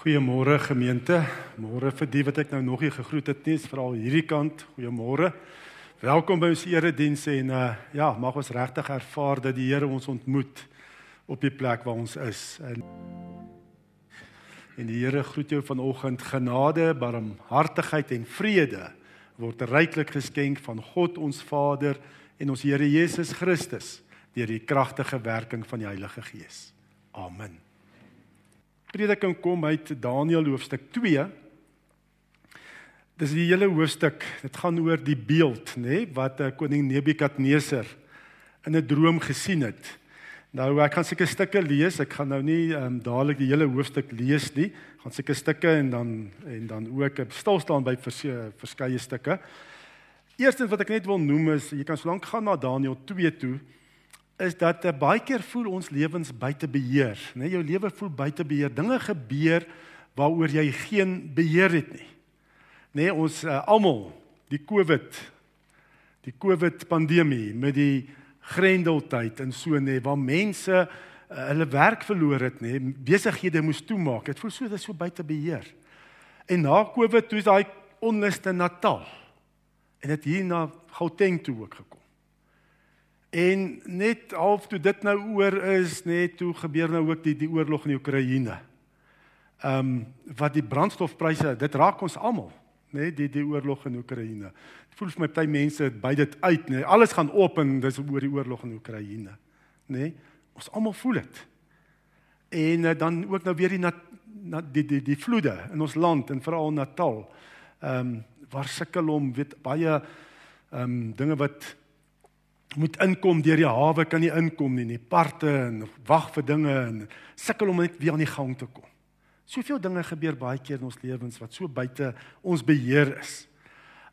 Goeiemôre gemeente. Môre vir die wat ek nou nog nie gegroet het nie, veral hierdie kant. Goeiemôre. Welkom by ons erediens en uh ja, mag ons regtig ervaar dat die Here ons ontmoet op die plek waar ons is. En en die Here groet jou vanoggend genade, barmhartigheid en vrede word ryklik geskenk van God ons Vader en ons Here Jesus Christus deur die kragtige werking van die Heilige Gees. Amen prediking kom uit Daniël hoofstuk 2. Dis die hele hoofstuk. Dit gaan oor die beeld, nê, nee, wat uh, koning Nebukadneser in 'n droom gesien het. Nou ek gaan seker stukke lees. Ek gaan nou nie um, dadelik die hele hoofstuk lees nie. Ek gaan seker stukke en dan en dan ook stil staan by vers, verskeie stukke. Eerstens wat ek net wil noem is jy kan solank gaan na Daniël 2 toe is dat uh, baie keer voel ons lewens buite beheer, né? Nee, jou lewe voel buite beheer. Dinge gebeur waaroor jy geen beheer het nie. Né, nee, ons uh, almal, die COVID, die COVID pandemie met die grendeltyd en so nê, nee, waar mense uh, hulle werk verloor het, nê, nee, besighede moes toemaak. Dit voel so dis so buite beheer. En na COVID toe is daai onluste Natal. En dit hier na Gauteng toe ook gekom. En net half toe dit nou oor is, net toe gebeur nou ook die die oorlog in die Oekraïne. Ehm um, wat die brandstofpryse, dit raak ons almal, nê, die die oorlog in Oekraïne. Dit voel vir my baie mense by dit uit, nê. Alles gaan op en dis oor die oorlog in Oekraïne, nê. Ons almal voel dit. En uh, dan ook nou weer die na, na die die die vloede in ons land en veral Natal. Ehm um, waar sukkel om weet baie ehm um, dinge wat moet inkom deur die hawe kan nie inkom nie, nie parte en wag vir dinge en sukkel om net weer aan die gang te kom. Soveel dinge gebeur baie keer in ons lewens wat so buite ons beheer is.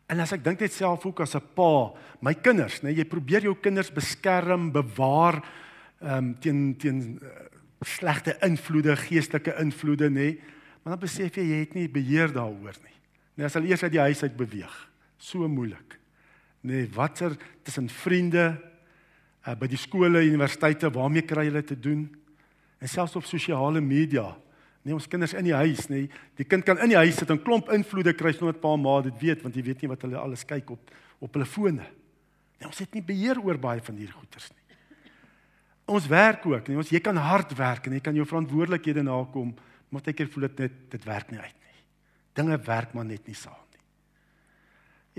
En as ek dink net self ook as 'n pa, my kinders, nê, jy probeer jou kinders beskerm, bewaar ehm um, teen teen uh, slegte invloede, geestelike invloede, nê. Maar dan besef jy jy het nie beheer daaroor nie. Net as hulle eers uit die huis uit beweeg. So moeilik nê, nee, watser tussen vriende uh, by die skole, universiteite, waarmee kry hulle te doen? En selfs op sosiale media. Nee, ons kinders in die huis, nê. Nee, die kind kan in die huis sit en klomp invloede kry sonder pa en ma dit weet, want jy weet nie wat hulle alles kyk op op hulle fone. Nee, ons het nie beheer oor baie van hierdie goeters nie. Ons werk ook, nee, ons jy kan hard werk en jy kan jou verantwoordelikhede nakom, maar baie keer voel dit net dit werk nie uit nie. Dinge werk maar net nie saam nie.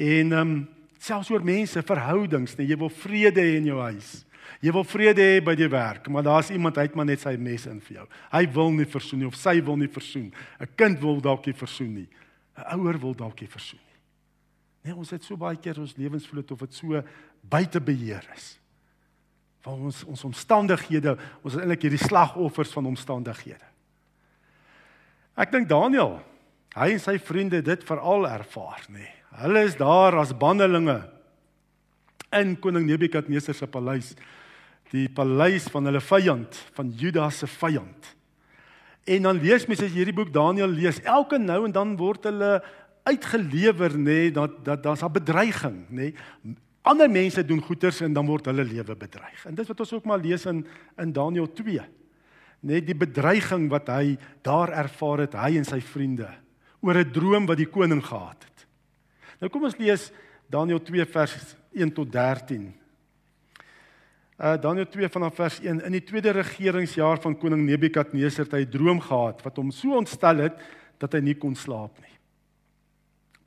En ehm um, selfs oor mense, verhoudings, nee, jy wil vrede hê in jou huis. Jy wil vrede hê by die werk, maar daar's iemand uit maar net sy mes in vir jou. Hy wil nie versoen nie of sy wil nie versoen. 'n Kind wil dalk nie versoen nie. 'n Ouer wil dalk nie versoen nie. Nee, ons het so baie keer ons lewens voel of dit so buite beheer is. Van ons ons omstandighede, ons is eintlik hierdie slagoffers van omstandighede. Ek dink Daniel, hy en sy vriende dit veral ervaar. Nee. Hulle is daar as bandelinge in koning Nebukadneser se paleis. Die paleis van hulle vyand, van Juda se vyand. En dan lees mens as hierdie boek Daniël lees, elke nou en dan word hulle uitgelewer nê nee, dat dat daar's 'n bedreiging nê. Nee. Ander mense doen goeters en dan word hulle lewe bedreig. En dis wat ons ook maar lees in in Daniël 2. Net die bedreiging wat hy daar ervaar het, hy en sy vriende oor 'n droom wat die koning gehad het. Nou kom ons lees Daniël 2 vers 1 tot 13. Uh Daniël 2 vanaf vers 1 in die tweede regeringsjaar van koning Nebukadneser het hy 'n droom gehad wat hom so ontstel het dat hy nie kon slaap nie.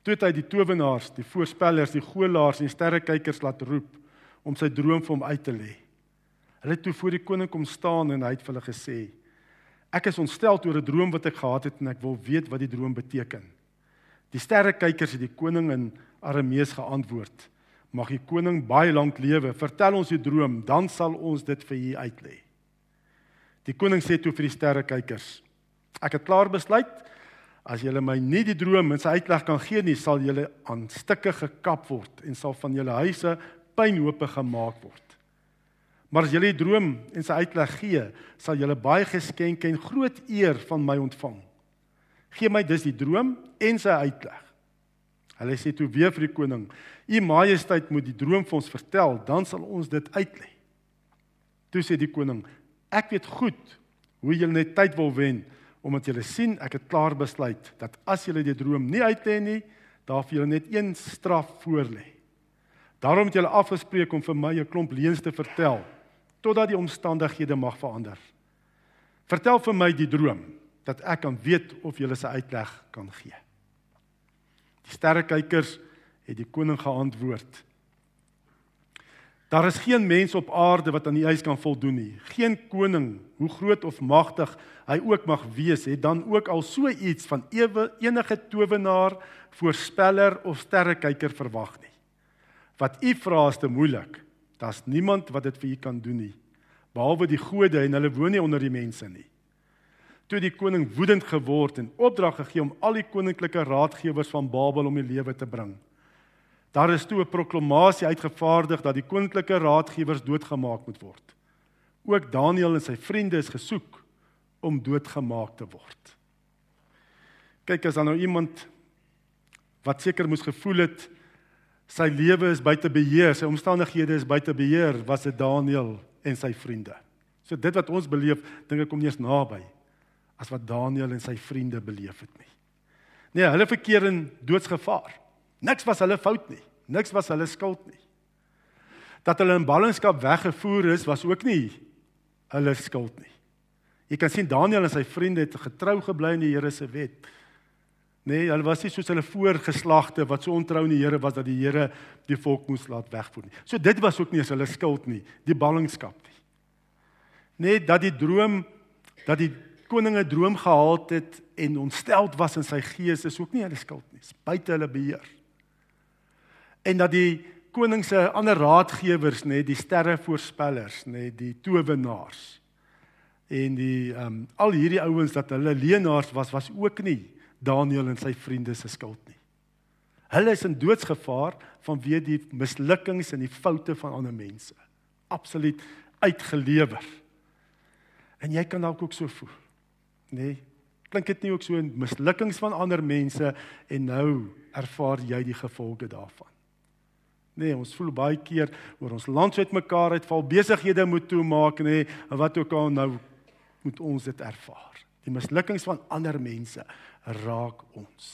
Toe het hy die towenaars, die voorspellers, die goelaars en sterrekykers laat roep om sy droom vir hom uit te lê. Hulle het toe voor die koning kom staan en hy het vir hulle gesê: "Ek is ontstel oor 'n droom wat ek gehad het en ek wil weet wat die droom beteken." Die sterrekykers het die koning in Aramees geantwoord: "Mag die koning baie lank lewe. Vertel ons die droom, dan sal ons dit vir u uitlê." Die koning sê toe vir die sterrekykers: "Ek het klaar besluit. As julle my nie die droom en sy uitleg kan gee nie, sal julle aan stukke gekap word en sal van julle huise pynhope gemaak word. Maar as julle die droom en sy uitleg gee, sal julle baie geskenke en groot eer van my ontvang." Gee my dus die droom en sy uitleg. Hulle sê toe weer vir die koning: "U majesteit moet die droom vir ons vertel, dan sal ons dit uitlê." Toe sê die koning: "Ek weet goed hoe julle net tyd wil wen omdat julle sien ek het klaar besluit dat as julle die droom nie uitlê nie, daar vir julle net een straf voorlê. Daarom het julle afgespreek om vir my 'n klomp leuns te vertel totdat die omstandighede mag verander. Vertel vir my die droom dat ek kan weet of julle se uitleg kan gee. Die sterrekykers het die koning geantwoord: Daar is geen mens op aarde wat aan die eis kan voldoen nie. Geen koning, hoe groot of magtig hy ook mag wees, het dan ook al so iets van ewe enige towenaar, voorspeller of sterrekyker verwag nie. Wat u vra is te moeilik. Daar's niemand wat dit vir u kan doen nie, behalwe die gode en hulle woon nie onder die mense nie. Toe die koning woedend geword en opdrag gegee om al die koninklike raadgewers van Babel om die lewe te bring. Daar is toe 'n proklamasie uitgevaardig dat die koninklike raadgewers doodgemaak moet word. Ook Daniël en sy vriende is gesoek om doodgemaak te word. Kyk as dan nou iemand wat seker moes gevoel het sy lewe is buite beheer, sy omstandighede is buite beheer, was dit Daniël en sy vriende. So dit wat ons beleef, dink ek kom nie eens naby as wat Daniël en sy vriende beleef het nie. Nee, hulle verkeer in doodsgevaar. Niks was hulle fout nie. Niks was hulle skuld nie. Dat hulle in ballingskap weggevoer is, was ook nie hulle skuld nie. Jy kan sien Daniël en sy vriende het getrou gebly aan die Here se wet. Nee, hulle was nie soos hulle voorgeslagte wat so ontrou aan die Here was dat die Here die volk moes laat wegvoer nie. So dit was ook nie as hulle skuld nie, die ballingskap nie. Nee, dat die droom dat die koning 'n droom gehad het en ontsteld was in sy gees is ook nie hulle skuld nie. Dis buite hulle beheer en dat die koning se ander raadgewers nê die sterre voorspellers nê die towenaars en die ehm um, al hierdie ouens dat hulle leenaars was was ook nie Daniel en sy vriende se skuld nie. Hulle is in doodsgevaar vanweë die mislukkings en die foute van ander mense. Absoluut uitgelewer. En jy kan dalk ook so voel. Nê? Nee, klink dit nie ook so in mislukkings van ander mense en nou ervaar jy die gevolge daarvan? Nee, ons voel baie keer oor ons land so uitmekaar uitval, besighede moet toemaak, nê, nee, en wat ook al nou moet ons dit ervaar. Die mislukkings van ander mense raak ons.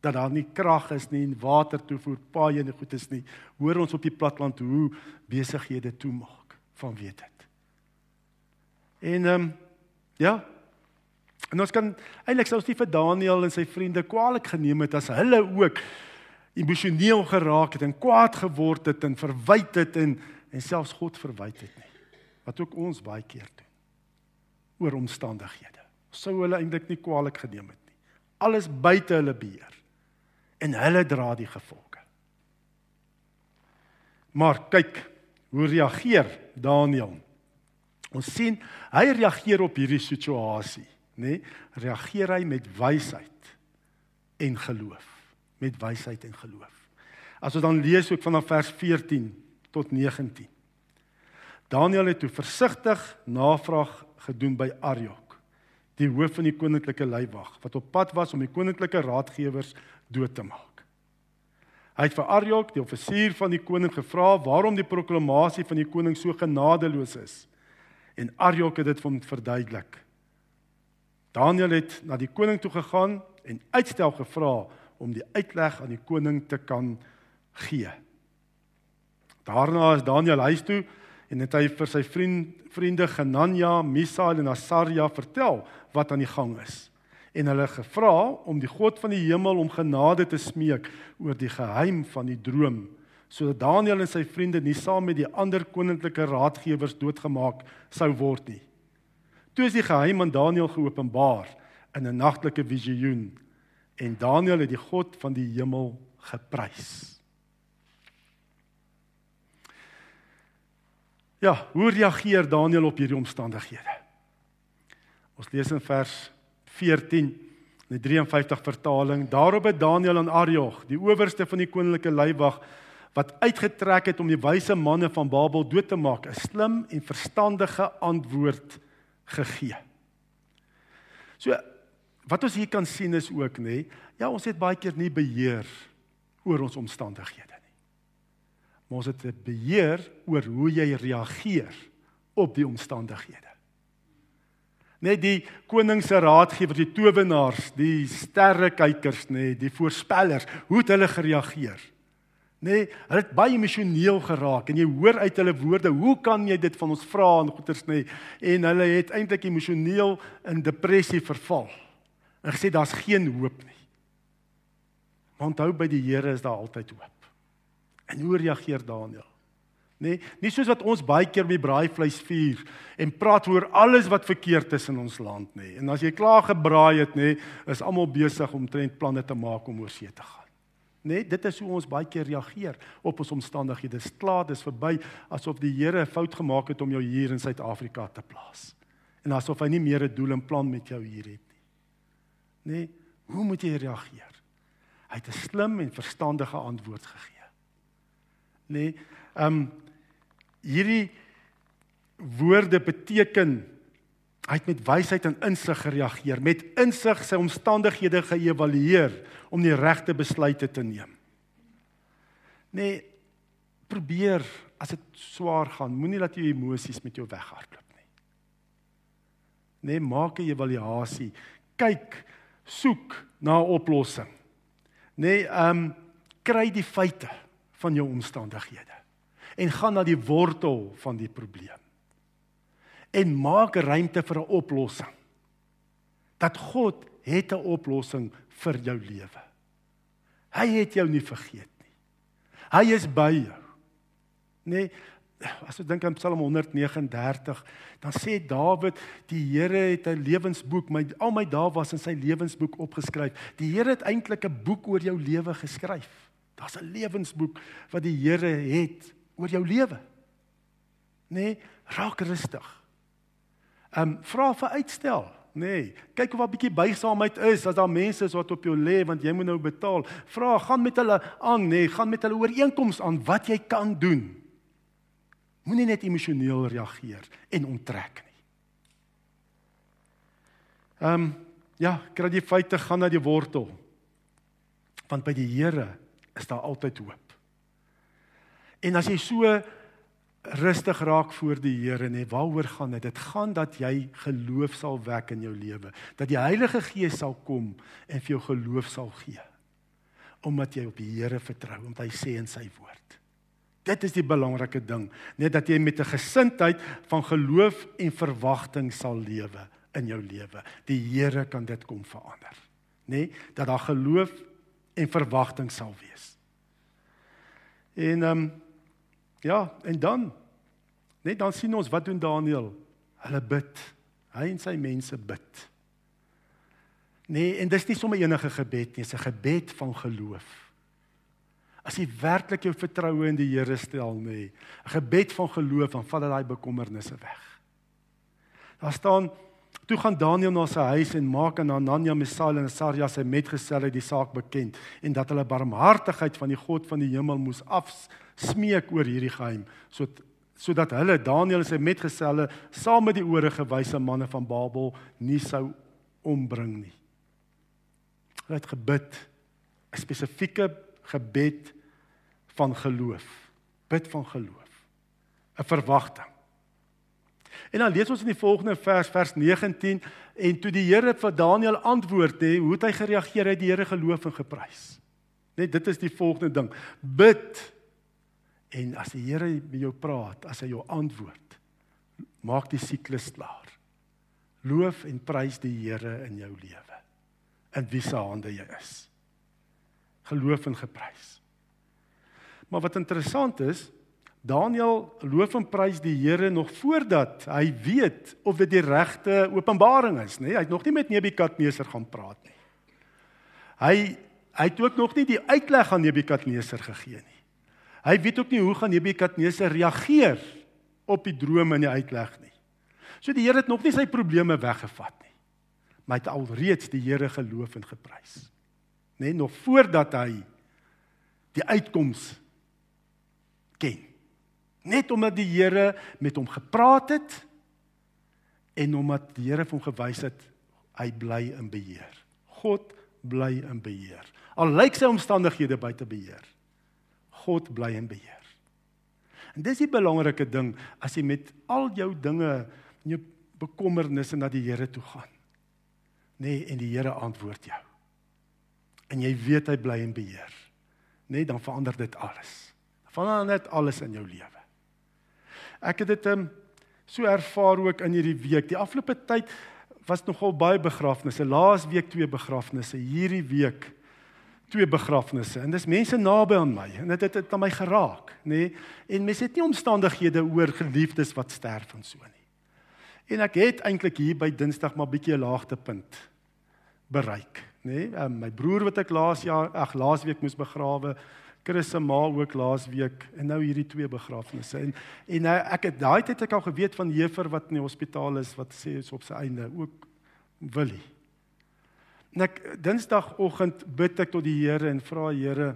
Dat daar nie krag is nie en water toevoer, paaie en goed is nie. Hoor ons op die platland hoe besighede toemaak van weet dit. En ehm um, ja. En ons kan eintlik sou ons nie vir Daniel en sy vriende kwaadlik geneem het as hulle ook emosioneel geraak het en kwaad geword het en verwyd het en en selfs God verwyd het nie. Wat ook ons baie keer doen oor omstandighede. Sou hulle eintlik nie kwaadlik geneem het. Alles buite hulle beheer. En hulle dra die gevolge. Maar kyk, hoe reageer Daniël? Ons sien hy reageer op hierdie situasie, nê? Reageer hy met wysheid en geloof met wysheid en geloof. As ons dan lees ook vanaf vers 14 tot 19. Daniël het toe versigtig navraag gedoen by Ariok, die hoof van die koninklike leiwag, wat op pad was om die koninklike raadgewers dood te maak. Hy het vir Ariok, die offisier van die koning gevra waarom die proklamasie van die koning so genadeloos is. En Ariok het dit vir hom verduidelik. Daniël het na die koning toe gegaan en uitstel gevra om die uitleg aan die koning te kan gee. Daarna is Daniël huis toe en het hy vir sy vriend, vriende Genanja, Misael en Asaria vertel wat aan die gang is. En hulle gevra om die God van die hemel om genade te smeek oor die geheim van die droom sodat Daniël en sy vriende nie saam met die ander koninklike raadgewers doodgemaak sou word nie. Toe is die geheim aan Daniël geopenbaar in 'n nagtelike visioen en Daniël het die God van die hemel geprys. Ja, hoe reageer Daniël op hierdie omstandighede? Ons lees in vers 14 in die 53 vertaling. Daarop het Daniël aan Ariog, die owerste van die koninklike leiwag, wat uitgetrek het om die wyse manne van Babel dood te maak, 'n slim en verstandige antwoord gegee. So wat ons hier kan sien is ook nê, ja, ons het baie keer nie beheer oor ons omstandighede. Maar ons het beheer oor hoe jy reageer op die omstandighede. Net die koning se raadgewers, die towenaars, die sterrekykers, nê, die voorspellers, hoe het hulle gereageer? Nê, hulle het baie emosioneel geraak en jy hoor uit hulle woorde, hoe kan jy dit van ons vra en goeters nê? En hulle het eintlik emosioneel in depressie verval. En gesê daar's geen hoop nie. Maar onthou by die Here is daar altyd hoop. En hoe reageer Daniël? Nê? Nee, nie soos wat ons baie keer by braaivleis vier en praat oor alles wat verkeerd is in ons land nê. Nee. En as jy klaar gebraai het nê, nee, is almal besig om trend planne te maak om oor see te gaan. Nê, nee, dit is hoe ons baie keer reageer op ons omstandighede. Dis klaar, dis verby, asof die Here 'n fout gemaak het om jou hier in Suid-Afrika te plaas. En asof hy nie meer 'n doel en plan met jou hier het nie. Nê, hoe moet jy reageer? Hy het 'n slim en verstandige antwoord gegee. Nê, ehm um, hierdie woorde beteken hy het met wysheid en insig gereageer, met insig sy omstandighede geëvalueer om die regte besluite te neem. Nee, probeer as dit swaar gaan, moenie laat jou emosies met jou weghardloop nie. Nee, maak 'n evaluasie. Kyk, soek na 'n oplossing. Nee, ehm um, kry die feite van jou omstandighede en gaan na die wortel van die probleem. En maak ruimte vir 'n oplossing. Dat God het 'n oplossing vir jou lewe. Hy het jou nie vergeet nie. Hy is by jou. Nee, as jy dink aan Psalm 139, dan sê Dawid, die Here het 'n lewensboek, my al my dae was in sy lewensboek opgeskryf. Die Here het eintlik 'n boek oor jou lewe geskryf. Daar's 'n lewensboek wat die Here het oor jou lewe. Nê, nee, raak rustig. Ehm um, vra vir uitstel, nê. Nee, kyk of 'n bietjie buigsaamheid is as daar mense is wat op jou lê want jy moet nou betaal. Vra, gaan met hulle aan, nê, nee, gaan met hulle ooreenkoms aan wat jy kan doen. Moenie net emosioneel reageer en onttrek nie. Ehm um, ja, kry die feite gaan na die wortel. Want by die Here is daar altyd hoop. En as jy so rustig raak voor die Here, nê, waaroor gaan dit? Dit gaan dat jy geloof sal wek in jou lewe, dat die Heilige Gees sal kom en vir jou geloof sal gee. Omdat jy op die Here vertrou, omdat hy sê in sy woord. Dit is die belangrike ding, net dat jy met 'n gesindheid van geloof en verwagting sal lewe in jou lewe. Die Here kan dit kom verander, nê? Dat daar geloof en verwagting sal wees. En ehm um, Ja, en dan net dan sien ons wat doen Daniël. Hulle bid. Hy en sy mense bid. Nee, en dis nie sommer enige gebed nie, dis 'n gebed van geloof. As jy werklik jou vertroue in die Here stel, nê, nee, 'n gebed van geloof, dan val daai bekommernisse weg. Daar staan Toe gaan Daniël na sy huis en maak aan Hanania, Misael en Asaria sy metgeselle die saak bekend en dat hulle barmhartigheid van die God van die hemel moes afsmeek oor hierdie geheim sodat sodat hulle Daniël en sy metgeselle saam met die oorige wyse manne van Babel nie sou ombring nie. Hulle het gebid 'n spesifieke gebed van geloof. Bid van geloof. 'n Verwagting. En dan lees ons in die volgende vers vers 19 en toe die Here vir Daniël antwoord het, hoe het hy gereageer? Hy het die Here geloof en geprys. Net dit is die volgende ding. Bid. En as die Here met jou praat, as hy jou antwoord, maak die siklus klaar. Loof en prys die Here in jou lewe. In wie se hande jy is. Geloof en geprys. Maar wat interessant is, Daniel loof en prys die Here nog voordat hy weet of dit die regte openbaring is, nê? Nee, hy het nog nie met Nebukadneser gaan praat nie. Hy hy het ook nog nie die uitleg aan Nebukadneser gegee nie. Hy weet ook nie hoe gaan Nebukadneser reageer op die droom en die uitleg nie. So die Here het nog nie sy probleme weggevat nie. Maar hy het alreeds die Here geloof en geprys. Nê, nee, nog voordat hy die uitkoms ken net omdat die Here met hom gepraat het en omdat die Here vir hom gewys het hy bly in beheer. God bly in beheer. Al lyk sy omstandighede buite beheer. God bly in beheer. En dis die belangrike ding as jy met al jou dinge jou bekommernisse na die Here toe gaan. Nê, nee, en die Here antwoord jou. En jy weet hy bly in beheer. Nê, nee, dan verander dit alles. Verander net alles in jou lewe. Ek het dit um, so ervaar ook in hierdie week. Die afgelope tyd was nogal baie begrafnisse. Laas week twee begrafnisse, hierdie week twee begrafnisse. En dis mense naby aan my en dit het dit aan my geraak, nê? Nee? En mense het nie omstandighede oor geliefdes wat sterf en so nie. En ek het eintlik hier by Dinsdag maar bietjie 'n laagtepunt bereik, nê? Nee? Um, my broer wat ek laas jaar, ag laasweek moes begrawe, Chris se ma ook laasweek en nou hierdie twee begrafnisse. En en nou ek het daai tyd ek al geweet van Jefer wat in die hospitaal is wat sê is op sy einde ook Willie. En ek Dinsdagoggend bid ek tot die Here en vra Here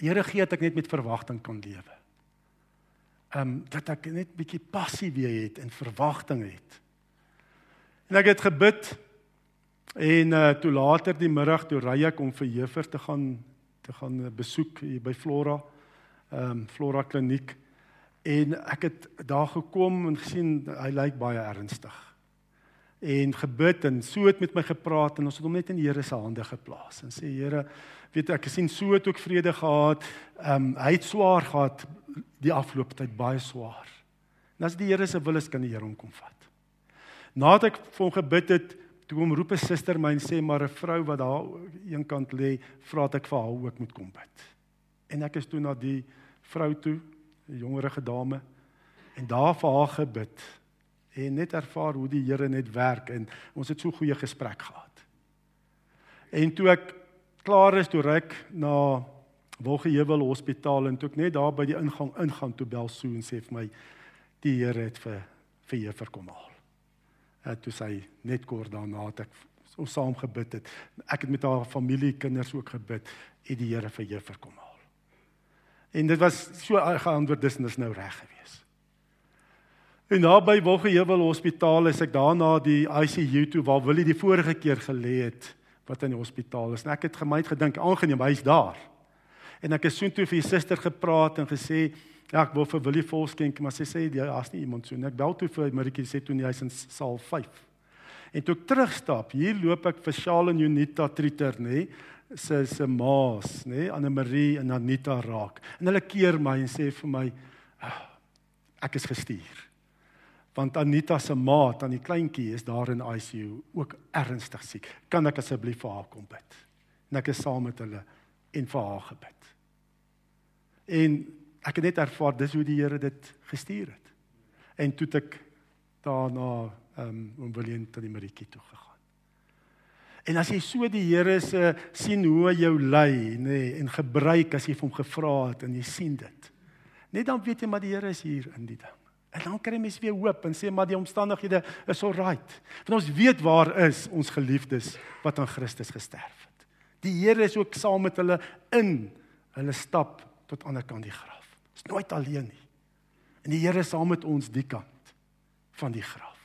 Here gee dat ek net met verwagting kan lewe. Ehm um, dat ek net bietjie passie weer het en verwagting het. En ek het gebid en uh toe later die middag toe ry ek om vir Jefer te gaan te gaan besoek hier by Flora ehm um, Flora kliniek en ek het daar gekom en gesien hy lyk baie ernstig en gebid en so het met my gepraat en ons het hom net in die Here se hande geplaas en sê Here weet ek gesien so het ook vrede gehad. Ehm um, hy het swaar gehad die afgelope tyd baie swaar. En as die Here se wil is kan die Here hom kom vat. Nadat ek vir hom gebid het, toe hom roep 'n suster my en sê maar 'n vrou wat daar een kant lê, vra dat ek vir haar ook moet kom bid. En ek is toe na die vrou toe, 'n jongerige dame en daar vir haar gebid en net ervaar hoe die Here net werk en ons het so goeie gesprek gehad. En toe ek klaar is toe ek na Wolgeheuwel Hospitaal en toe ek net daar by die ingang ingaan toe bel so en sê vir my die Here het vir vir jou verkom haal. Het toe sy net kort daarna het ek ons saam gebid het. Ek het met haar familie kinders ook gebid en die Here vir jou verkom haal. En dit was so geantwoord dis dis nou reg gewees. En naby Wolgeheuwel Hospitaal is ek daarna die ICU toe waar Willie die vorige keer gelê het wat in die hospitaal is. En ek het gemeet gedink aangeneem hy's daar. En ek het soontoe vir die suster gepraat en gesê ja, ek wil vir Willie volskenk, maar sy sê daar's nie iemand so nie. Ek bel toe vir Maritjie sê toe hy's in saal 5. En toe ek terugstap, hier loop ek vir Shaal en Unita Triter, nê? Sy se maas, nê? Anne Marie en Anita raak. En hulle keer my en sê vir my ah, ek is gestuur want Anita se maat aan die kleintjie is daar in ICU ook ernstig siek. Kan ek asseblief vir haar kom bid? En ek is saam met hulle en vir haar gebid. En ek het net ervaar dis hoe die Here dit gestuur het. En toe ek daarna ehm um, om Willem tot die Maritjie toe gegaan. En as jy so die Here se sien hoe hy jou lei, nê, nee, en gebruik as jy hom gevra het en jy sien dit. Net dan weet jy maar die Here is hier in die ding. En dan kry mense weer hoop en sê maar die omstandighede is alright. Want ons weet waar is ons geliefdes wat aan Christus gesterf het. Die Here is ook saam met hulle in hulle stap tot aan die ander kant die graf. Is nooit alleen nie. En die Here is saam met ons die kant van die graf.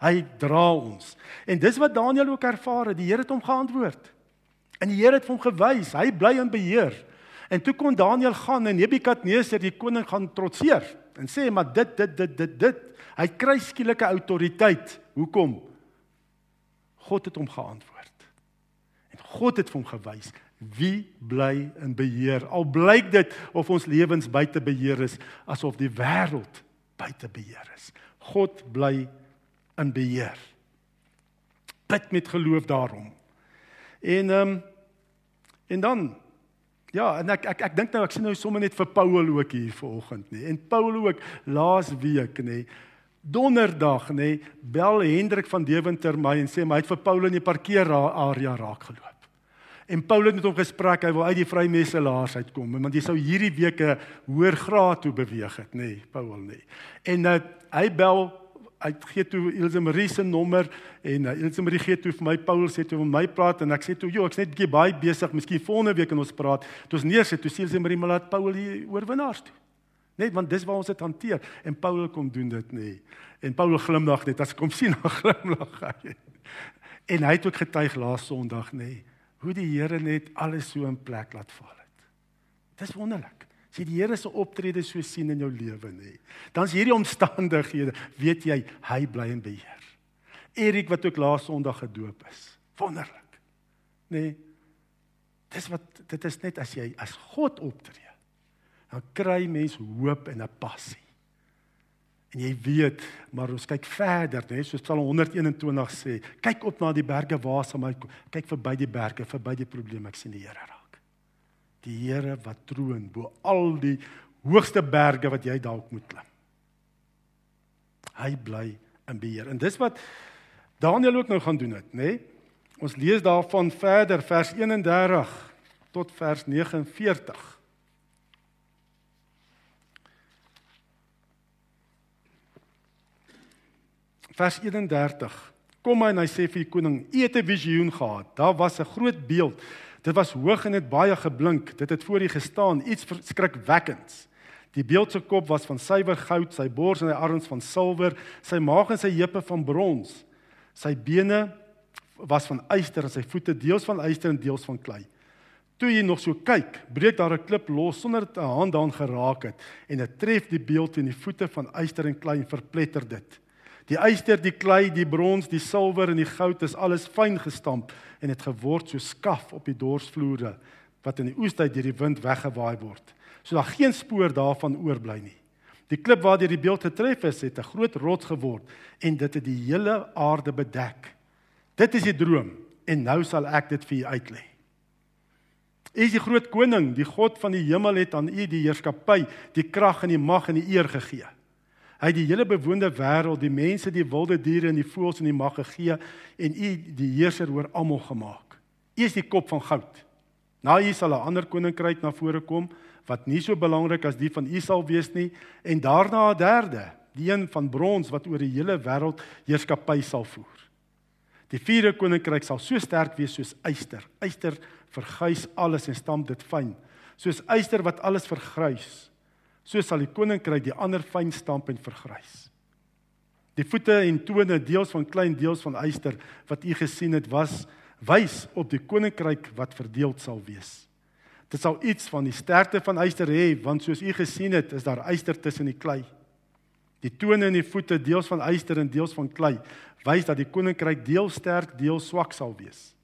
Hy dra ons. En dis wat Daniël ook ervaar het. Die Here het hom geantwoord. En die Here het hom gewys, hy bly in beheer. En toe kon Daniël gaan en Nebukadneser die koning gaan trotseer en sê maar dit dit dit dit dit hy kry skielike autoriteit. Hoekom? God het hom geantwoord. En God het hom gewys wie bly in beheer. Al blyk dit of ons lewens buite beheer is, asof die wêreld buite beheer is. God bly in beheer. Bid met geloof daarom. En ehm um, en dan Ja, en ek ek ek dink nou ek sien nou sommer net vir Paul ook hier vanoggend nê. En Paul ook laas week nê. Donderdag nê, bel Hendrik van Deventer my en sê my het vir Paul in die parkeerarea raak geloop. En Paul het met hom gespreek, hy wil uit die vrymesselaars uitkom, want jy sou hierdie week 'n hoër graad toe beweeg het nê, Paul nê. En nou hy bel hy gee toe Ilse Marie se nommer en uh, Ilse Marie gee toe vir my Paul sê toe met my praat? En ek sê toe joh ek's net bietjie baie besig miskien volgende week kan ons praat. Toe ons neersit toe sê Ilse Marie maar laat Paul hier oorwinnaars toe. Net want dis waar ons dit hanteer. En Paul kom doen dit nê. En Paul glimlag net as ek hom sien dan glimlag hy. En hy het ook getuig laas Sondag nê hoe die Here net alles so in plek laat val het dis wonderlik As jy die Here se optrede so sien in jou lewe nê, dan's hierdie omstandighede, weet jy, hy bly in beheer. Erik wat ook laas Sondag gedoop is. Wonderlik. Nê? Dis wat dit is net as jy as God optree, dan kry mens hoop en 'n passie. En jy weet, maar ons kyk verder, né, soos Psalm 121 sê, kyk op na die berge waar sal my kyk verby die berge, verby die probleme, ek sien die Here raak. Die Here wat troon bo al die hoogste berge wat jy dalk moet klim. Hy bly in beheer. En dis wat Daniel ook nou gaan doen het, né? Ons lees daarvan verder vers 31 tot vers 49. Vers 31. Kom hy en hy sê vir die koning: "U het 'n visioen gehad. Daar was 'n groot beeld. Dit was hoog en het baie geblink. Dit het voor u gestaan, iets skrikwekkends. Die beeld se kop was van suiwer goud, sy bors en sy arms van silwer, sy maag en sy heupe van brons." Sy bene was van yster en sy voete deels van yster en deels van klei. Toe jy nog so kyk, breek daar 'n klip los sonder dat 'n hand daan geraak het en dit tref die beeld in die voete van yster en klei en verpletter dit. Die yster, die klei, die brons, die silwer en die goud is alles fyn gestamp en het geword so skaf op die dorsvloere wat in die oestyd deur die wind weggewaai word. So daar geen spoor daarvan oorbly nie. Die klip waardeur die beeld getref is, het 'n groot rots geword en dit het die hele aarde bedek. Dit is die droom en nou sal ek dit vir u uitlê. U is die groot koning, die God van die hemel het aan u die heerskappy, die krag en die mag en die eer gegee. Hy het die hele bewoonde wêreld, die mense, die wilde diere en die voëls in die mag gegee en u die heerser oor almal gemaak. U is die kop van goud. Na u sal 'n ander koninkryk na vore kom wat nie so belangrik as die van U sal wees nie en daarna 'n derde, die een van brons wat oor die hele wêreld heerskappy sal voer. Die vierde koninkryk sal so sterk wees soos yster. Yster verguis alles en stamp dit fyn. Soos yster wat alles vergrys, so sal die koninkryk die ander fyn stamp en vergrys. Die voete en tone deels van klein deels van yster wat u gesien het was wys op die koninkryk wat verdeeld sal wees. Dit sal iets van die sterkte van yster hê, want soos u gesien het, is daar yster tussen die klei. Die tone en die voete deels van yster en deels van klei, wys dat die koninkryk deel sterk, deel swak sal wees.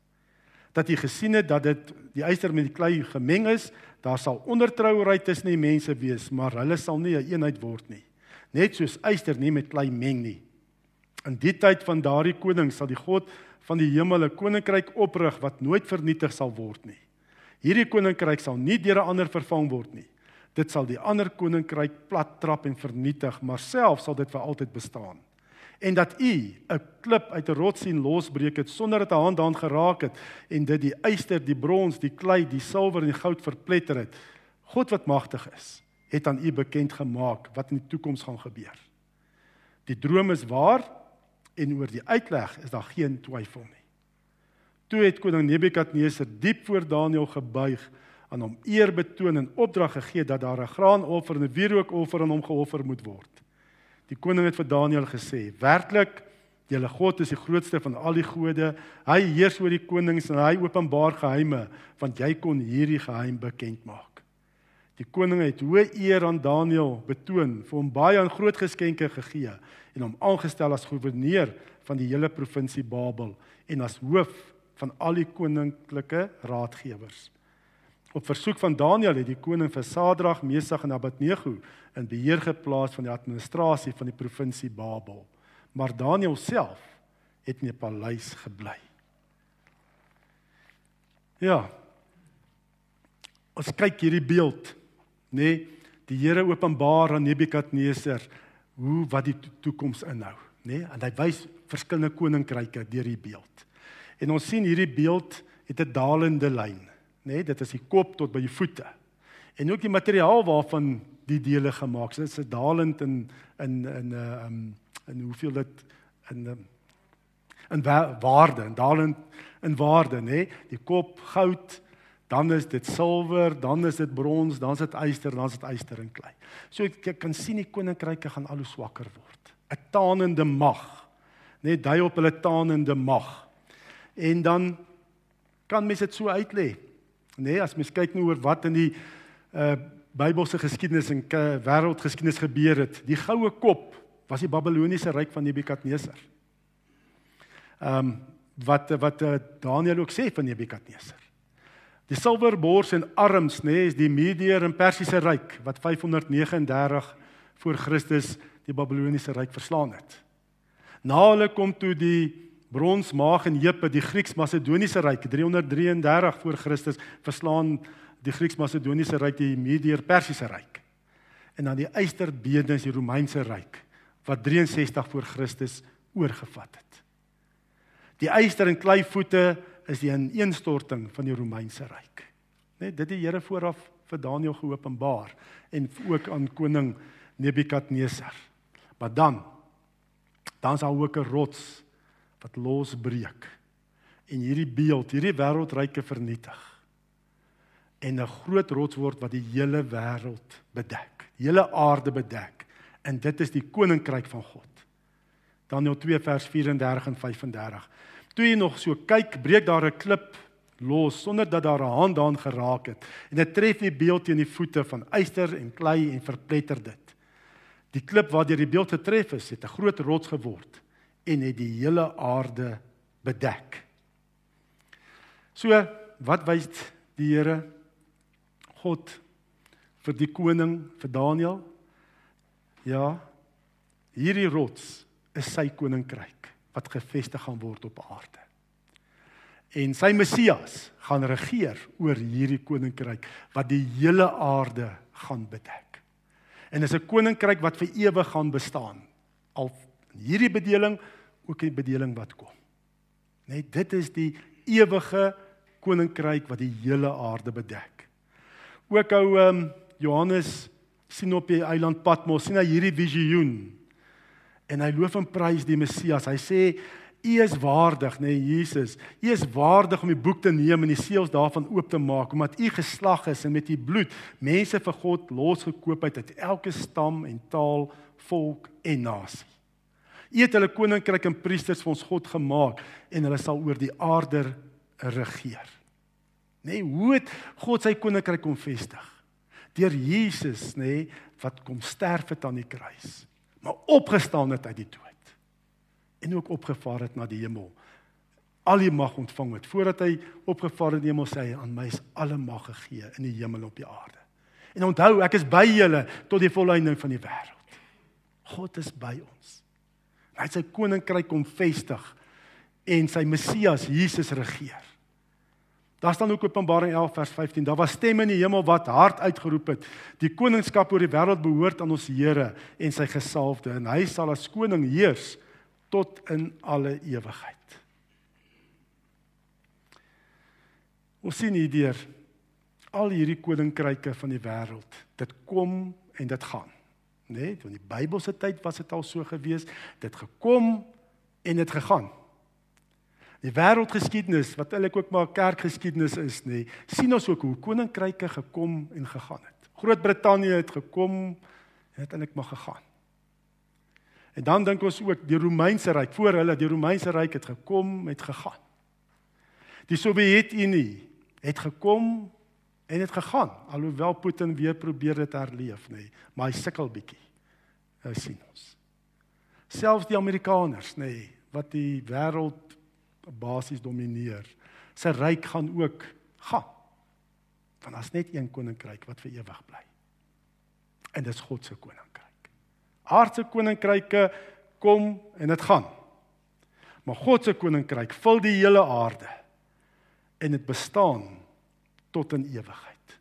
Dat jy gesien het dat dit die yster met die klei gemeng is, daar sal ondertrouery tussen die mense wees, maar hulle sal nie 'n een eenheid word nie. Net soos yster nie met klei meng nie. In die tyd van daardie koning sal die God van die hemel 'n koninkryk oprig wat nooit vernietig sal word nie. Hierdie koninkryk sal nie deur 'n ander vervang word nie. Dit sal die ander koninkryk plat trap en vernietig, maar self sal dit vir altyd bestaan. En dat u 'n klip uit 'n rots sien losbreek het sonder dat 'n hand aan geraak het en dit die yster, die brons, die klei, die silwer en die goud verpletter het. God wat magtig is, het aan u bekend gemaak wat in die toekoms gaan gebeur. Die droom is waar en oor die uitleg is daar geen twyfel nie. Toe het koning Nebukadneser diep voor Daniël gebuig en hom eer betoon en opdrag gegee dat daar 'n graanoffer en 'n wierookoffer aan hom geoffer moet word. Die koning het vir Daniël gesê: "Werklik, julle God is die grootste van al die gode. Hy heers oor die konings en hy openbaar geheime, want jy kon hierdie geheim bekend maak." Die koning het hoë eer aan Daniël betoon, vir hom baie en groot geskenke gegee en hom aangestel as goewerneur van die hele provinsie Babel en as hoof van al die koninklike raadgewers. Op versoek van Daniël het die koning vir Sadrag, Mesach en Abednego in beheer geplaas van die administrasie van die provinsie Babel. Maar Daniël self het in 'n paleis gebly. Ja. Ons kyk hierdie beeld, nê? Nee, die Here openbaar aan Nebukadneser hoe wat die toekoms inhou, nê? Nee, en hy wys verskillende koninkryke deur die beeld. En ons sien hierdie beeld het 'n dalende lyn, nê? Nee, dit is die kop tot by die voete. En ook die materiaal waarvan die dele gemaak is, dit is dalend in in in 'n uh, um in hoeveel dit in um, in waarde, in dalend in waarde, nê? Nee? Die kop goud, dan is dit silwer, dan is dit brons, dan is dit yster, dan is dit yster en klei. So ek kan sien die koninkryke gaan al hoe swakker word. 'n Taanende mag, net dui op hulle taanende mag en dan kan mens dit so uitlê. Nê, nee, as mens kyk nou oor wat in die uh Bybelse geskiedenis en wêreldgeskiedenis gebeur het. Die goue kop was die Babiloniese ryk van Nebukadneser. Ehm um, wat wat uh, Daniël ook sê van Nebukadneser. Die silwerbors en arms nê nee, is die Mediër en Persiese ryk wat 539 voor Christus die Babiloniese ryk verslaan het. Na hulle kom toe die brons maag en heupe die Grieks-Macedoniese ryk 333 voor Christus verslaan die Grieks-Macedoniese ryk die Mediër Persiese ryk. En dan die ysterbene is die Romeinse ryk wat 63 voor Christus oorgevat het. Die yster en klei voete is die ineenstorting van die Romeinse ryk. Net dit die Here vooraf vir Daniël geopenbaar en ook aan koning Nebukadnesar. Maar dan dan sal ook 'n rots wat losbreek en hierdie beeld, hierdie wêreldryke vernietig. En 'n groot rots word wat die hele wêreld bedek, die hele aarde bedek. En dit is die koninkryk van God. Daniël 2 vers 34 en 35. Toe jy nog so kyk, breek daar 'n klip los sonder dat daar 'n hand daan geraak het en dit tref die beeld teen die voete van yster en klei en verpletter dit. Die klip waardeur die beeld getref is, het 'n groot rots geword en het die hele aarde bedek. So, wat wys die Here God vir die koning vir Daniël? Ja, hierdie rots is sy koninkryk wat gevestig gaan word op aarde. En sy Messias gaan regeer oor hierdie koninkryk wat die hele aarde gaan bedek. En dis 'n koninkryk wat vir ewig gaan bestaan. Al hierdie bedeling ook die bedeling wat kom. Net dit is die ewige koninkryk wat die hele aarde bedek. Ook ou um, Johannes sien op die eiland Patmos sien hy hierdie visioen en hy loof en prys die Messias. Hy sê U is waardig, nê nee, Jesus. U is waardig om die boek te neem en die seels daarvan oop te maak omdat u geslag is en met u bloed mense vir God losgekoop het uit elke stam en taal, volk en nasie. U het hulle koninkryk en priesters vir ons God gemaak en hulle sal oor die aarde regeer. Nê, nee, hoe het God sy koninkryk kom vestig? Deur Jesus, nê, nee, wat kom sterf het aan die kruis maar opgestaan het uit die dood en ook opgevaar het na die hemel. Al die mag ontvang het voordat hy opgevaar het in die hemel sê hy aan my is alle mag gegee in die hemel op die aarde. En onthou, ek is by julle tot die volleinding van die wêreld. God is by ons. Hy sy koninkryk kom vestig en sy Messias Jesus regeer. Daar staan ook Openbaring 11 vers 15. Daar was stemme in die hemel wat hard uitgeroep het: "Die koningskap oor die wêreld behoort aan ons Here en sy gesalfde, en hy sal as koning heers tot in alle ewigheid." Ons sien hier deur al hierdie koninkryke van die wêreld. Dit kom en dit gaan. Né? Nee, in die Bybelse tyd was dit al so gewees. Dit gekom en dit gegaan. Die wêreldgeskiedenis wat eintlik ook maar kerkgeskiedenis is, nê, sien ons ook hoe koninkryke gekom en gegaan het. Groot-Brittanje het gekom en het eintlik maar gegaan. En dan dink ons ook die Romeinse ryk voor hulle, die Romeinse ryk het gekom, het gegaan. Die Sowjetunie het gekom en het gegaan, alhoewel Putin weer probeer dit herleef, nê, maar hy sukkel bietjie. Nou sien ons. Selfs die Amerikaners, nê, wat die wêreld basies domineer. Sy ryk gaan ook gaan. Want daar's net een koninkryk wat vir ewig bly. En dis God se koninkryk. Aardse koninkryke kom en dit gaan. Maar God se koninkryk vul die hele aarde en dit bestaan tot in ewigheid.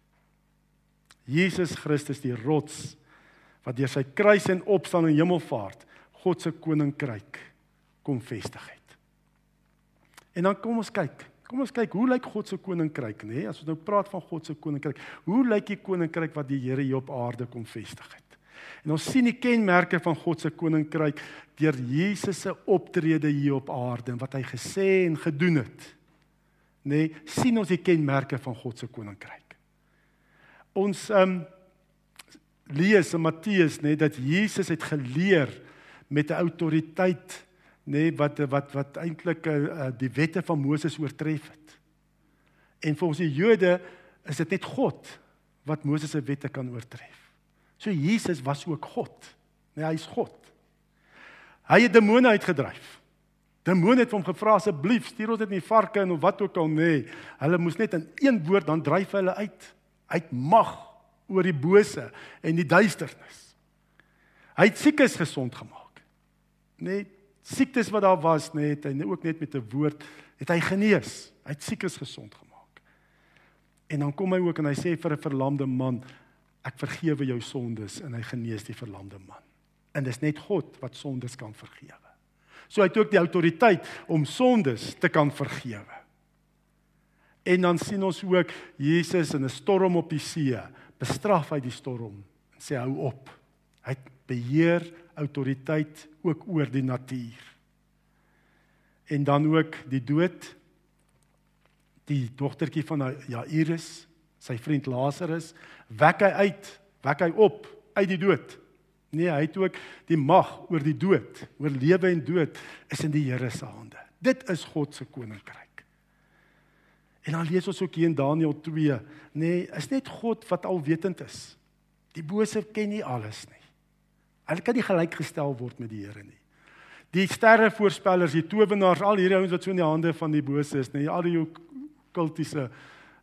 Jesus Christus die rots wat deur sy kruis en opstanding en hemelvaart God se koninkryk kom vestig het. En dan kom ons kyk. Kom ons kyk hoe lyk God se koninkryk, nê? Nee? As ons nou praat van God se koninkryk, hoe lyk die koninkryk wat die Here hier op aarde kom vestig het? En ons sien die kenmerke van God se koninkryk deur Jesus se optrede hier op aarde en wat hy gesê en gedoen het. Nê? Nee, sien ons die kenmerke van God se koninkryk. Ons ehm um, lees in Matteus nê nee, dat Jesus het geleer met 'n autoriteit nê nee, wat wat wat eintlik uh, die wette van Moses oortref het. En ons die Jode is dit net God wat Moses se wette kan oortref. So Jesus was ook God. Nee, hy's God. Hy het demone uitgedryf. Demone het hom gevra asseblief stuur ons dit nie varke en wat ook al nê. Nee. Hulle moes net in een woord dan dryf hulle uit. Uit mag oor die bose en die duisternis. Hy het siekes gesond gemaak. Net siektes wat daar was, net hy ook net met 'n woord het hy genees. Hy het siekes gesond gemaak. En dan kom hy ook en hy sê vir 'n verlamde man, ek vergewe jou sondes en hy genees die verlamde man. En dis net God wat sondes kan vergewe. So hy het ook die autoriteit om sondes te kan vergewe. En dan sien ons ook Jesus in 'n storm op die see, bestraf hy die storm en sê hou op. Hy het beheer, autoriteit ook oor die natuur. En dan ook die dood die dogtertjie van Jairus, sy vriend Lazarus, wek hy uit, wek hy op uit die dood. Nee, hy het ook die mag oor die dood, oor lewe en dood is in die Here se hande. Dit is God se koninkryk. En dan lees ons ook hier in Daniël 2, nee, is net God wat alwetend is. Die bose ken nie alles nie. Hulle kan nie gelykgestel word met die Here nie. Die sterrevoorspellers, die towenaars, al hierdie ouens wat so in die hande van die bose is, nee, al die kultiese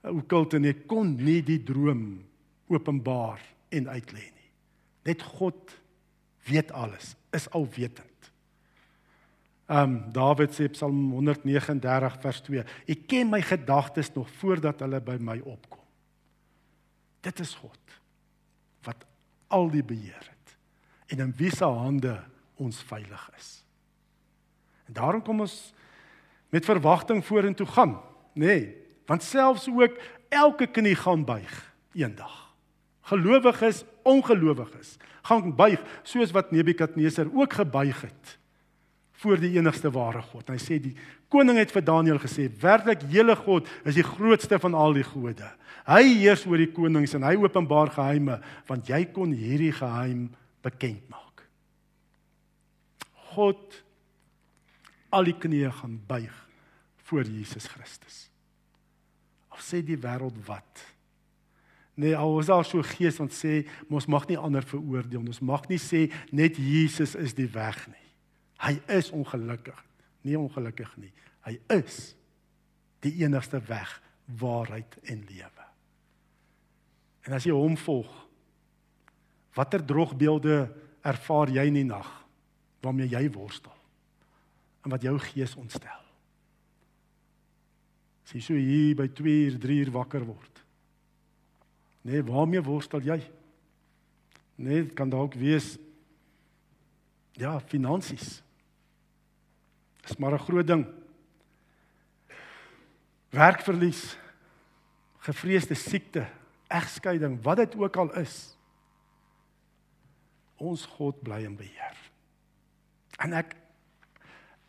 okulte nie kon nie die droom openbaar en uitlê nie. Net God weet alles, is alwetend. Ehm um, Dawid sê Psalm 139 vers 2: "Ek ken my gedagtes nog voordat hulle by my opkom." Dit is God wat al die beheer het en in wie se hande ons veilig is. En daarom kom ons met verwagting vorentoe gaan, nê? Nee, want selfs ook elke knie gaan buig eendag gelowiges, ongelowiges, gaan buig soos wat Nebukadneser ook gebuig het voor die enigste ware God. Hy sê die koning het vir Daniël gesê: "Werklik, julle God is die grootste van al die gode. Hy heers oor die konings en hy openbaar geheime, want jy kon hierdie geheim bekend maak." God al die knieë gaan buig voor Jesus Christus. Al sê die wêreld wat Nee, al is daar so gees wat sê ons mag nie ander veroordeel nie. Ons mag nie sê net Jesus is die weg nie. Hy is ongelukkig. Nie ongelukkig nie. Hy is die enigste weg, waarheid en lewe. En as jy hom volg, watter drogbeelde ervaar jy in die nag waarmee jy worstel? En wat jou gees ontstel? As jy so hier by 2 uur, 3 uur wakker word, Nee, waarmee worstel jy? Nee, kan dalk wees ja, finansies. Dis maar 'n groot ding. Werkverlies, gevreesde siekte, egskeiding, wat dit ook al is. Ons God bly in beheer. En ek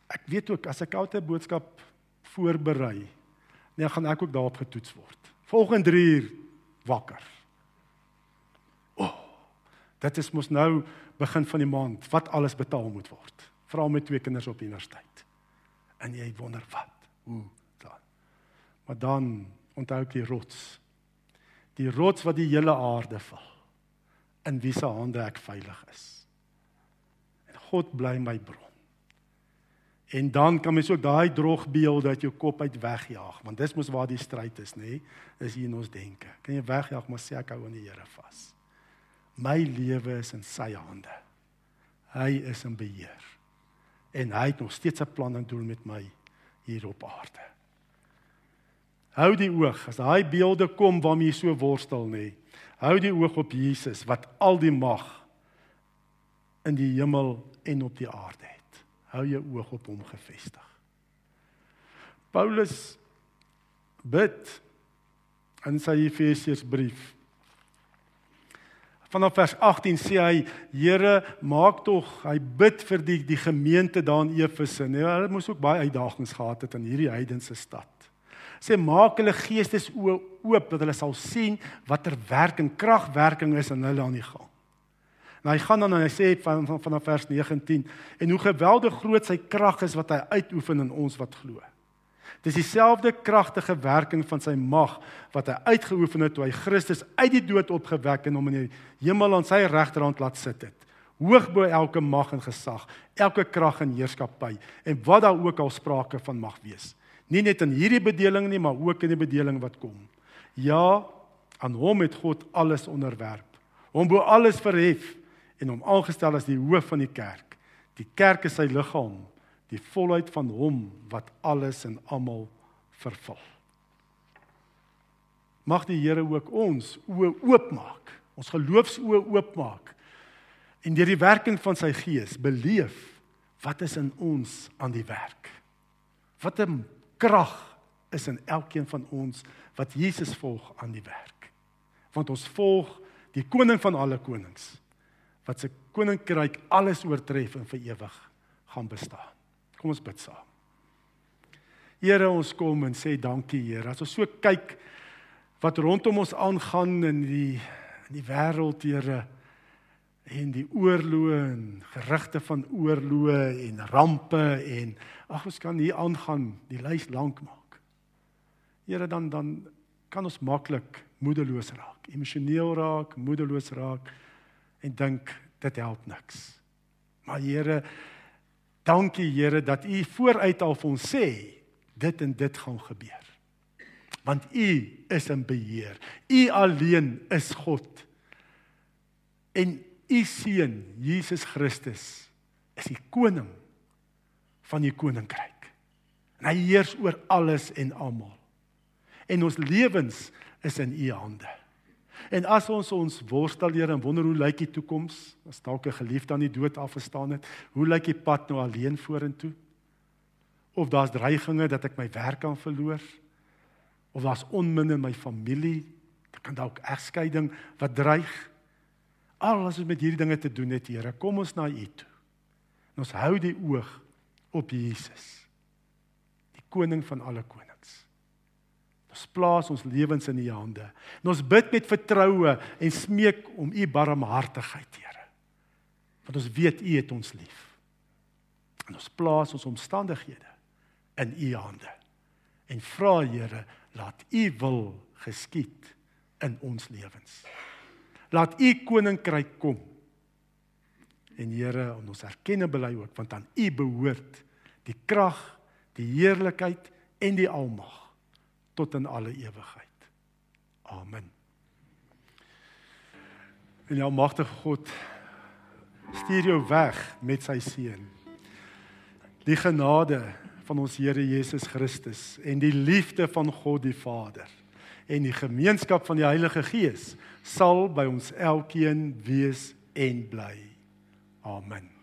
ek weet ook as ek ouer boodskap voorberei, nee, gaan ek ook daarop getoets word. Volgende 3 uur wakker. O. Oh, dit is mos nou begin van die maand wat alles betaal moet word. Vra my twee kinders op universiteit. En jy wonder wat? Hoe dan? Maar dan onthou ek die rots. Die rots wat die hele aarde val. In wie se hande ek veilig is. En God bly my bron. En dan kan mens ook daai drogbeelde uit jou kop uit wegjaag, want dis mos waar die stryd is, nê? Is hier in ons denke. Kan jy wegjaag, maar sê ek hou aan die Here vas. My lewe is in sy hande. Hy is in beheer. En hy het nog steeds 'n plan en doel met my hier op aarde. Hou die oog as daai beelde kom waarmee jy so worstel, nê? Hou die oog op Jesus wat al die mag in die hemel en op die aarde het hou jou oog op hom gefestig. Paulus bid in sy Efesiërsbrief. Vanaf vers 18 sê hy: Here, maak tog, hy bid vir die die gemeente daar in Efese. Nee, hulle moes ook baie uitdagings gehad het in hierdie heidense stad. Sê maak hulle geestes oop dat hulle sal sien watter werk en kragwerking is in hulle aan die gang. En hy gaan dan en hy sê van van van vers 19 en hoe geweldig groot sy krag is wat hy uitoefen in ons wat glo. Dis dieselfde kragtige werking van sy mag wat hy uitgeoefen het toe hy Christus uit die dood opgewek en hom in die hemel aan sy regterhand laat sit het. Hoog bo elke mag en gesag, elke krag en heerskappy en wat daar ook al sprake van mag wees. Nie net in hierdie bedeling nie, maar ook in die bedeling wat kom. Ja, aan hom het God alles onderwerp. Hom bo alles verhef en hom aangestel as die hoof van die kerk. Die kerk is sy liggaam die volheid van hom wat alles en almal vervul. Mag die Here ook ons oë oopmaak, ons geloofsoë oopmaak en deur die werking van sy Gees beleef wat is in ons aan die werk. Wat 'n krag is in elkeen van ons wat Jesus volg aan die werk. Want ons volg die koning van alle konings wat se koninkryk alles oortref en vir ewig gaan bestaan. Kom ons bid saam. Here, ons kom en sê dankie, Here. As ons so kyk wat rondom ons aangaan in die in die wêreld, Here, en die oorloë en gerugte van oorloë en rampe en ag ons kan hier aangaan, die lys lank maak. Here, dan dan kan ons maklik moedeloos raak, emosioneel raak, moedeloos raak en dink dit help niks. Maar Here, Dankie Here dat U vooruit al vir ons sê dit en dit gaan gebeur. Want U is in beheer. U alleen is God. En U seun Jesus Christus is die koning van die koninkryk. En hy heers oor alles en almal. En ons lewens is in U hande. En as ons ons worstel Here en wonder hoe lyk die toekoms, as dalk 'n geliefde aan die dood afgestaan het, hoe lyk die pad nou alleen vorentoe? Of daar's dreiginge dat ek my werk kan verloor? Of daar's onmin in my familie? Dit kan dalk egskeiding wat dreig. Al wat ons met hierdie dinge te doen het, Here, kom ons na U toe. En ons hou die oog op Jesus. Die koning van alle konings. Ons plaas ons lewens in U hande. En ons bid met vertroue en smeek om U barmhartigheid, Here. Want ons weet U het ons lief. En ons plaas ons omstandighede in U hande. En vra Here, laat U wil geskied in ons lewens. Laat U koninkryk kom. En Here, ons erken en bely ook want aan U behoort die krag, die heerlikheid en die almag tot in alle ewigheid. Amen. En jou magtige God stuur jou weg met sy seun. Die genade van ons Here Jesus Christus en die liefde van God die Vader en die gemeenskap van die Heilige Gees sal by ons elkeen wees en bly. Amen.